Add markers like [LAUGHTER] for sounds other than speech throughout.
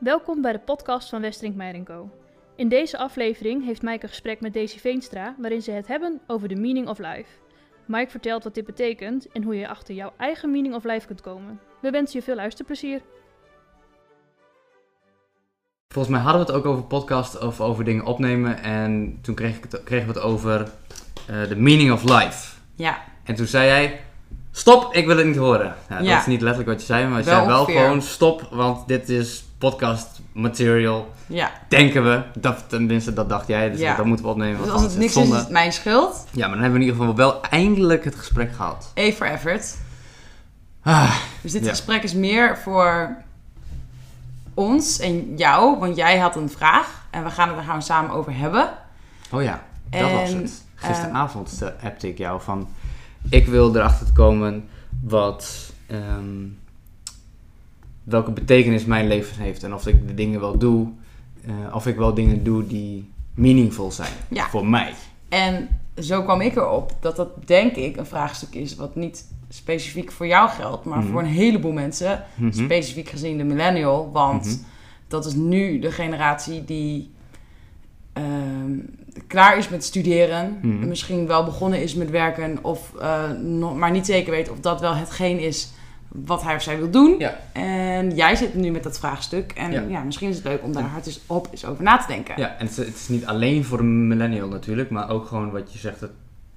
Welkom bij de podcast van Westerink Meijer Co. In deze aflevering heeft Mike een gesprek met Daisy Veenstra, waarin ze het hebben over de meaning of life. Mike vertelt wat dit betekent en hoe je achter jouw eigen meaning of life kunt komen. We wensen je veel luisterplezier. Volgens mij hadden we het ook over podcast of over dingen opnemen. En toen kreeg ik het, kregen we het over eh, de meaning of life. Ja, En toen zei jij, stop, ik wil het niet horen. Nou, Ja. Dat is niet letterlijk wat je zei, maar je Wel zei wel ongeveer. gewoon stop, want dit is podcast material. ja. Denken we, dat, tenminste dat dacht jij, dus Ja. dat moeten we opnemen. Dus als het niks is, zonde. is het mijn schuld. Ja, maar dan hebben we in ieder geval wel eindelijk het gesprek gehad. A for effort. Ah, Dus dit Ja. gesprek is meer voor ons en jou, want jij had een vraag en we gaan het er gewoon samen over hebben. oh ja, dat En, was het. Gisteravond uh, appte ik jou van, ik wil erachter komen wat, ehm, welke betekenis mijn leven heeft. En of ik de dingen wel doe, eh, of ik wel dingen doe die meaningful zijn Ja. voor mij. En zo kwam ik erop dat dat denk ik een vraagstuk is wat niet specifiek voor jou geldt, maar Mhm. voor een heleboel mensen, Mhm. specifiek gezien de millennial, want Mhm. dat is nu de generatie die ehm, klaar is met studeren, misschien wel begonnen is met werken, of, eh, nog, maar niet zeker weet of dat wel hetgeen is wat hij of zij wil doen. Ja. En jij zit nu met dat vraagstuk. En Ja. ja. misschien is het leuk om daar hard eens op eens over na te denken. Ja, en het is, het is niet alleen voor een millennial natuurlijk, maar ook gewoon wat je zegt, dat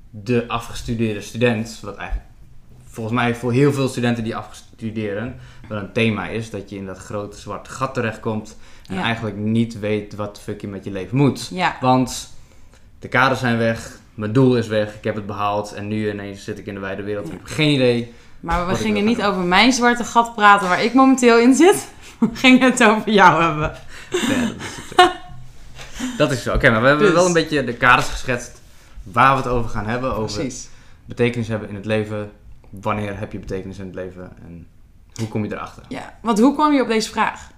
de afgestudeerde student, wat eigenlijk volgens mij voor heel veel studenten die afstuderen, wel een thema is, dat je in dat grote zwarte gat terechtkomt en Ja. eigenlijk niet weet wat de fuck je met je leven moet. Ja. Want de kaders zijn weg, mijn doel is weg, ik heb het behaald en nu ineens zit ik in de wijde wereld. Ja. Ik heb geen idee. Maar we gingen niet over mijn zwarte gat praten waar ik momenteel in zit. [LAUGHS] We gingen het over jou hebben. Ja, dat is het. dat is zo. Oké, maar we hebben Dus. wel een beetje de kaders geschetst waar we het over gaan hebben. Over Precies. betekenis hebben in het leven. Wanneer heb je betekenis in het leven en hoe kom je erachter? Ja. Want hoe kwam je op deze vraag?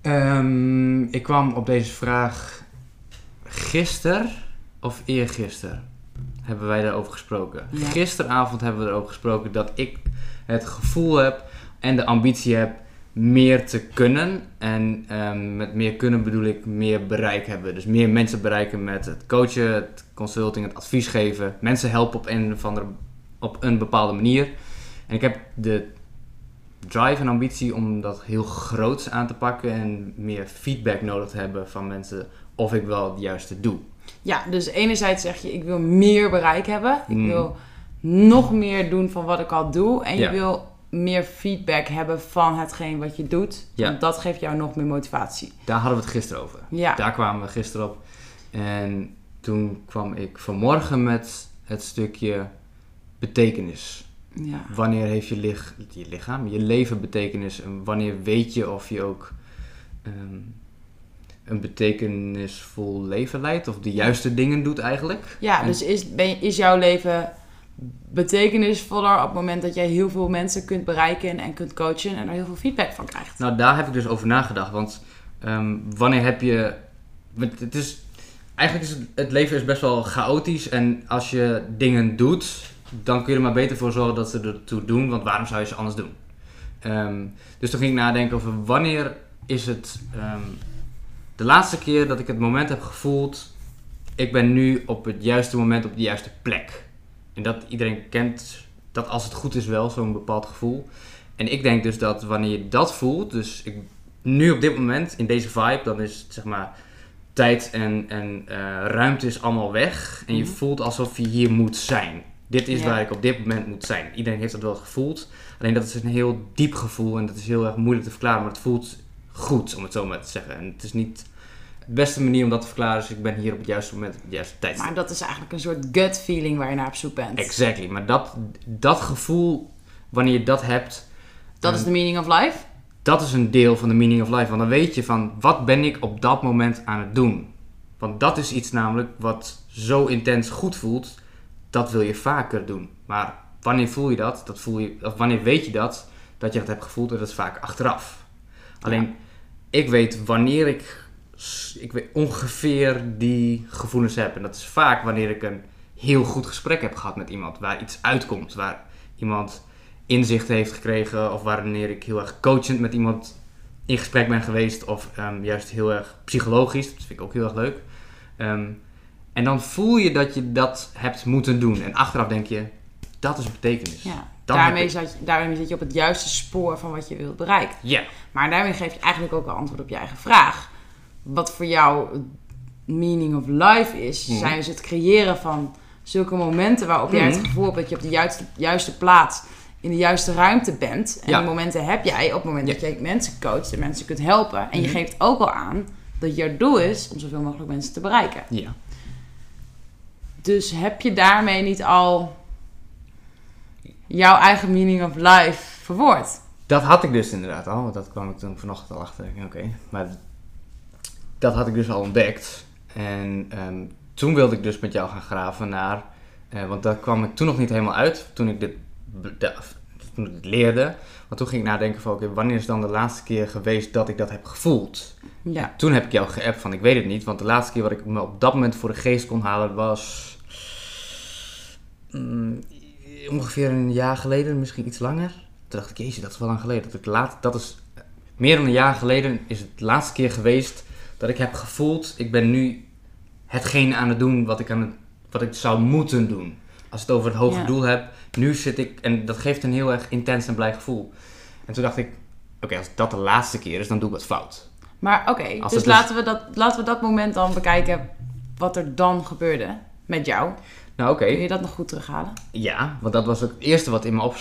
Ehm, ik kwam op deze vraag gisteren of eergisteren hebben wij daarover gesproken. Ja. Gisteravond hebben we erover gesproken dat ik het gevoel heb en de ambitie heb meer te kunnen. En ehm, met meer kunnen bedoel ik meer bereik hebben. Dus meer mensen bereiken met het coachen, het consulting, het advies geven. Mensen helpen op een, of andere, op een bepaalde manier. En ik heb de drive en ambitie om dat heel groots aan te pakken en meer feedback nodig te hebben van mensen of ik wel het juiste doe. Ja, dus enerzijds zeg je ik wil meer bereik hebben. Ik Mm. wil nog meer doen van wat ik al doe. En je Ja. wil meer feedback hebben van hetgeen wat je doet. Ja. Want dat geeft jou nog meer motivatie. Daar hadden we het gisteren over. Ja. Daar kwamen we gisteren op. En toen kwam ik vanmorgen met het stukje betekenis. ja. Wanneer heeft je, lich- je lichaam, je leven betekenis? En wanneer weet je of je ook ehm, een betekenisvol leven leidt? Of de juiste dingen doet eigenlijk? Ja, En- dus is, ben je- is jouw leven betekenisvoller op het moment dat jij heel veel mensen kunt bereiken en kunt coachen en er heel veel feedback van krijgt? Nou, daar heb ik dus over nagedacht. Want ehm, wanneer heb je. Het is, eigenlijk is het, het leven is best wel chaotisch. En als je dingen doet, dan kun je er maar beter voor zorgen dat ze ertoe doen. Want waarom zou je ze anders doen? Ehm, dus toen ging ik nadenken over wanneer is het ehm, de laatste keer dat ik het moment heb gevoeld. Ik ben nu op het juiste moment op de juiste plek. En dat iedereen kent dat als het goed is wel, zo'n bepaald gevoel. En ik denk dus dat wanneer je dat voelt, dus ik, nu op dit moment in deze vibe, dan is het zeg maar tijd en, en eh, ruimte is allemaal weg. En je Mhm. voelt alsof je hier moet zijn. Dit is Ja. waar ik op dit moment moet zijn. Iedereen heeft dat wel gevoeld. Alleen dat is een heel diep gevoel en dat is heel erg moeilijk te verklaren. Maar het voelt goed, om het zo maar te zeggen. En het is niet de beste manier om dat te verklaren. Dus ik ben hier op het juiste moment, op het juiste tijdstip. Maar dat is eigenlijk een soort gut feeling waar je naar op zoek bent. Exactly. Maar dat, dat gevoel, wanneer je dat hebt, Dat is de meaning of life. dat is een deel van de meaning of life. Want dan weet je van, wat ben ik op dat moment aan het doen? Want dat is iets namelijk wat zo intens goed voelt, dat wil je vaker doen. Maar wanneer voel je dat? dat voel je, of wanneer weet je dat, dat je dat hebt gevoeld? En dat is vaak achteraf. Alleen, ik weet wanneer ik, ik weet ongeveer die gevoelens heb. En dat is vaak wanneer ik een heel goed gesprek heb gehad met iemand. Waar iets uitkomt. Waar iemand inzicht heeft gekregen. Of wanneer ik heel erg coachend met iemand in gesprek ben geweest of ehm, juist heel erg psychologisch. Dat vind ik ook heel erg leuk. Ehm, en dan voel je dat je dat hebt moeten doen. En achteraf denk je, dat is betekenis. Ja. Daarmee, zat je, daarmee zit je op het juiste spoor van wat je wilt bereiken. Ja, Maar daarmee geef je eigenlijk ook een antwoord op je eigen vraag. Wat voor jou meaning of life is, Mhm. zijn dus het creëren van zulke momenten waarop jij het Mhm. gevoel hebt dat je op de juiste, juiste plaats, in de juiste ruimte bent. En Ja. die momenten heb jij op het moment Ja. dat je mensen coacht en mensen kunt helpen. En je Mhm. geeft ook al aan dat je doel is om zoveel mogelijk mensen te bereiken. ja. Dus heb je daarmee niet al jouw eigen meaning of life verwoord? Dat had ik dus inderdaad al. want Dat kwam ik toen vanochtend al achter. Oké, maar dat had ik dus al ontdekt. En ehm, toen wilde ik dus met jou gaan graven naar... eh, want daar kwam ik toen nog niet helemaal uit. Toen ik dit, be- de- toen ik dit leerde. Want toen ging ik nadenken van... Oké, wanneer is dan de laatste keer geweest dat ik dat heb gevoeld? Ja. Toen heb ik jou geappt van ik weet het niet. Want de laatste keer wat ik me op dat moment voor de geest kon halen was... mm, ongeveer een jaar geleden, misschien iets langer. Toen dacht ik, jezus, dat is wel lang geleden. Dat, ik laat, dat is meer dan een jaar geleden is het de laatste keer geweest dat ik heb gevoeld... Ik ben nu hetgeen aan het doen wat ik, aan het, wat ik zou moeten doen. Als ik het over het hoge Ja. doel heb. Nu zit ik... En dat geeft een heel erg intens en blij gevoel. En toen dacht ik, oké, als dat de laatste keer is, dan doe ik wat fout. Maar oké, dus het dus- laten, we dat, laten we dat moment dan bekijken wat er dan gebeurde met jou. Nou, oké. Kun je dat nog goed terughalen? Ja, want dat was ook het eerste wat in me, op,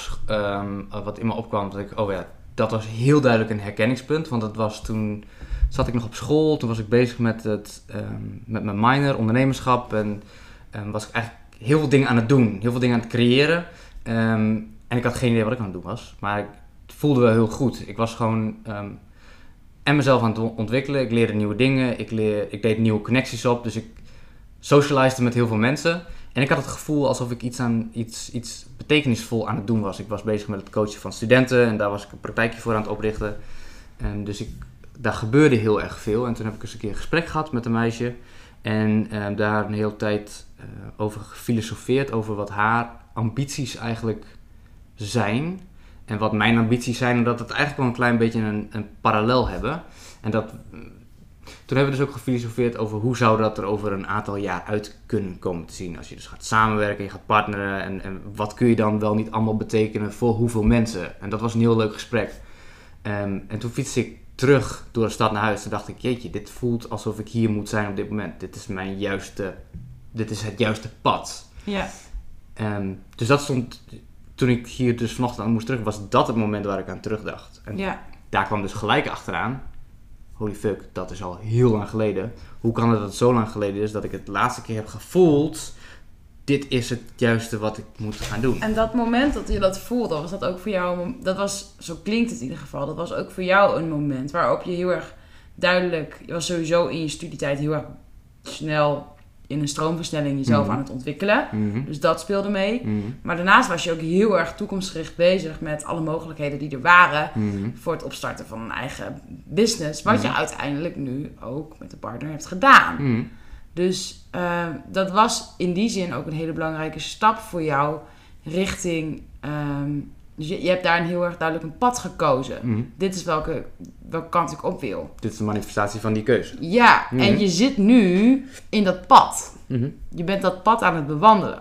wat in me opkwam. Dat ik, oh ja, dat was heel duidelijk een herkenningspunt. Want dat was toen zat ik nog op school. Toen was ik bezig met, het, ehm, met mijn minor, ondernemerschap. En ehm, was ik eigenlijk heel veel dingen aan het doen. Heel veel dingen aan het creëren. Ehm, en ik had geen idee wat ik aan het doen was. Maar het voelde wel heel goed. Ik was gewoon en mezelf aan het ontwikkelen. Ik leerde nieuwe dingen. Ik, leer, ik deed nieuwe connecties op. Dus ik socialized met heel veel mensen. En ik had het gevoel alsof ik iets, aan, iets, iets betekenisvol aan het doen was. Ik was bezig met het coachen van studenten en daar was ik een praktijkje voor aan het oprichten. En dus ik, daar gebeurde heel erg veel. En toen heb ik eens een keer een gesprek gehad met een meisje. En eh, daar een hele tijd eh, over gefilosofeerd, over wat haar ambities eigenlijk zijn. En wat mijn ambities zijn, en dat het eigenlijk wel een klein beetje een, een parallel hebben. En dat, toen hebben we dus ook gefilosofeerd over hoe zou dat er over een aantal jaar uit kunnen komen te zien. Als je dus gaat samenwerken, je gaat partneren en, en wat kun je dan wel niet allemaal betekenen voor hoeveel mensen. En dat was een heel leuk gesprek. Ehm, en toen fietste ik terug door de stad naar huis. Toen dacht ik, jeetje, dit voelt alsof ik hier moet zijn op dit moment. Dit is mijn juiste, dit is het juiste pad. Ja. Ehm, dus dat stond, toen ik hier dus vanochtend aan moest terug, was dat het moment waar ik aan terugdacht. En Ja. daar kwam dus gelijk achteraan. Holy fuck, dat is al heel lang geleden. Hoe kan het dat het zo lang geleden is dat ik het laatste keer heb gevoeld. Dit is het juiste wat ik moet gaan doen. En dat moment dat je dat voelde, was dat ook voor jou, een dat was, zo klinkt het in ieder geval, dat was ook voor jou een moment waarop je heel erg duidelijk, je was sowieso in je studietijd heel erg snel in een stroomversnelling jezelf Mhm. aan het ontwikkelen. Mhm. Dus dat speelde mee. Mhm. Maar daarnaast was je ook heel erg toekomstgericht bezig met alle mogelijkheden die er waren voor het opstarten van een eigen business. Wat je uiteindelijk nu ook met de partner hebt gedaan. Mhm. Dus eh, dat was in die zin ook een hele belangrijke stap voor jou richting. ehm, dus je, je hebt daar een heel erg duidelijk een pad gekozen. Mhm. Dit is welke, welke kant ik op wil. Dit is de manifestatie van die keuze. Ja, Mhm. en je zit nu in dat pad. Mhm. Je bent dat pad aan het bewandelen.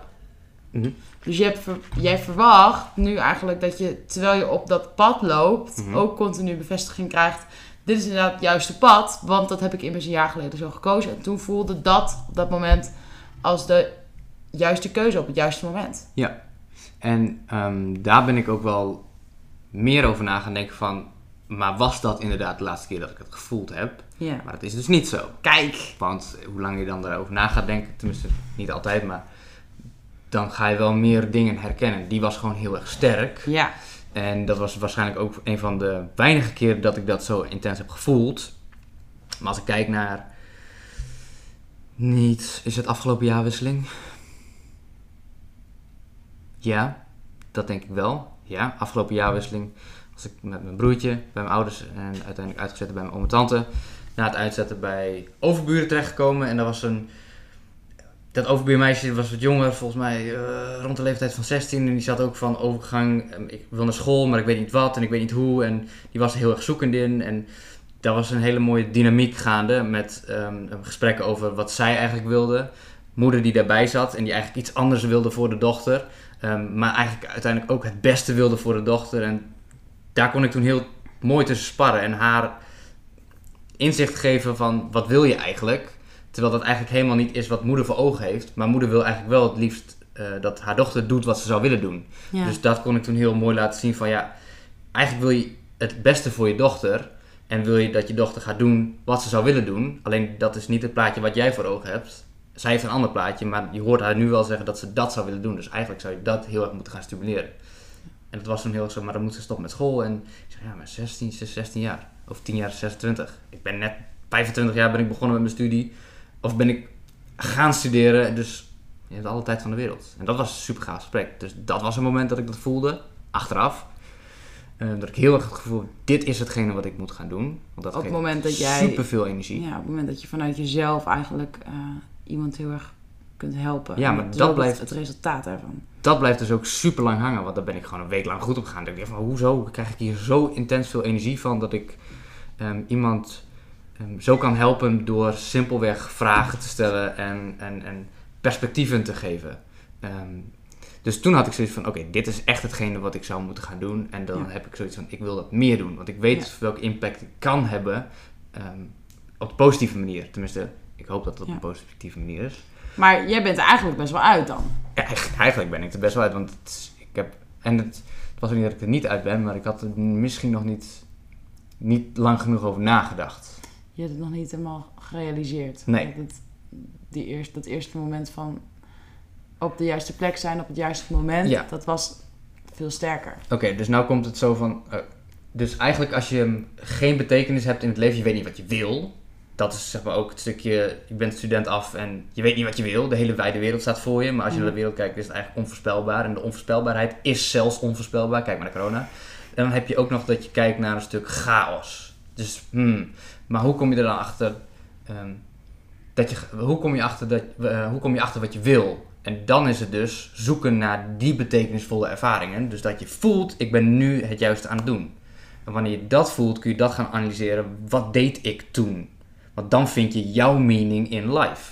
Mhm. Dus je hebt jij verwacht nu eigenlijk dat je, terwijl je op dat pad loopt, Mhm. ook continu bevestiging krijgt. Dit is inderdaad het juiste pad, want dat heb ik immers een jaar geleden zo gekozen. En toen voelde dat op dat moment als de juiste keuze op het juiste moment. En ehm, daar ben ik ook wel meer over na gaan denken van... Maar was dat inderdaad de laatste keer dat ik het gevoeld heb? Ja. Maar dat is dus niet zo. Kijk. Want hoe lang je dan daarover na gaat denken, tenminste niet altijd, maar dan ga je wel meer dingen herkennen. Die was gewoon heel erg sterk. Ja. En dat was waarschijnlijk ook een van de weinige keren dat ik dat zo intens heb gevoeld. Maar als ik kijk naar. Niet. Is het afgelopen jaarwisseling? Ja, dat denk ik wel. Ja, afgelopen jaarwisseling was ik met mijn broertje bij mijn ouders en uiteindelijk uitgezet bij mijn oom en tante. Na het uitzetten bij overburen terechtgekomen en dat was een dat overbuurmeisje was wat jonger, volgens mij eh, rond de leeftijd van 16. En die zat ook van overgang, ehm, ik wil naar school, maar ik weet niet wat en ik weet niet hoe. En die was heel erg zoekend in. En daar was een hele mooie dynamiek gaande met ehm, gesprekken over wat zij eigenlijk wilde. Moeder die daarbij zat en die eigenlijk iets anders wilde voor de dochter. Ehm, maar eigenlijk uiteindelijk ook het beste wilde voor de dochter. En daar kon ik toen heel mooi tussen sparren en haar inzicht geven van wat wil je eigenlijk. Terwijl dat eigenlijk helemaal niet is wat moeder voor ogen heeft. Maar moeder wil eigenlijk wel het liefst eh, dat haar dochter doet wat ze zou willen doen. Ja. Dus dat kon ik toen heel mooi laten zien van ja, eigenlijk wil je het beste voor je dochter. En wil je dat je dochter gaat doen wat ze zou willen doen. Alleen dat is niet het plaatje wat jij voor ogen hebt. Zij heeft een ander plaatje, maar je hoort haar nu wel zeggen dat ze dat zou willen doen. Dus eigenlijk zou je dat heel erg moeten gaan stimuleren. En dat was toen heel erg zo, maar dan moet ze stoppen met school. En ik zeg, ja, maar 16, ze is 16 jaar. Of 10 jaar, 26. Ik ben net 25 jaar ben ik begonnen met mijn studie. Of ben ik gaan studeren. Dus je hebt alle tijd van de wereld. En dat was een super gaaf gesprek. Dus dat was een moment dat ik dat voelde. Achteraf. Eh, dat ik heel erg het gevoel dit is hetgene wat ik moet gaan doen. Want dat Op het moment dat jij- super veel energie. Ja, op het moment dat je vanuit jezelf eigenlijk eh, iemand heel erg kunt helpen. Ja, maar dat blijft- het resultaat daarvan. dat blijft dus ook super lang hangen. Want daar ben ik gewoon een week lang goed op gegaan. Dan denk ik van, hoezo krijg ik hier zo intens veel energie van dat ik ehm, iemand ehm, zo kan helpen door simpelweg vragen te stellen en, en, en perspectieven te geven. Ehm, dus toen had ik zoiets van, oké, dit is echt hetgene wat ik zou moeten gaan doen. En dan Ja. heb ik zoiets van, ik wil dat meer doen. Want ik weet Ja. welke impact ik kan hebben ehm, op de positieve manier. Tenminste, ik hoop dat het op een positieve manier is. Maar jij bent er eigenlijk best wel uit dan. Ja, eigenlijk- ben ik er best wel uit, want het ik heb... En het, het was ook niet dat ik er niet uit ben, maar ik had er misschien nog niet, niet lang genoeg over nagedacht. Je hebt het nog niet helemaal gerealiseerd. Nee. Dat, het, die eerst, dat eerste moment van op de juiste plek zijn op het juiste moment, Ja. dat was veel sterker. Oké, dus nou komt het zo van... eh, dus eigenlijk als je geen betekenis hebt in het leven, je weet niet wat je wil... Dat is zeg maar ook het stukje, je bent student af en je weet niet wat je wil. De hele wijde wereld staat voor je. Maar als je naar de wereld kijkt, is het eigenlijk onvoorspelbaar. En de onvoorspelbaarheid is zelfs onvoorspelbaar. Kijk maar naar corona. En dan heb je ook nog dat je kijkt naar een stuk chaos. Dus, hmm, maar hoe kom je er dan achter? ehm, dat je, hoe, kom je achter dat, eh, hoe kom je achter wat je wil? En dan is het dus zoeken naar die betekenisvolle ervaringen. Dus dat je voelt, ik ben nu het juiste aan het doen. En wanneer je dat voelt, kun je dat gaan analyseren. Wat deed ik toen? Want dan vind je jouw meaning in life.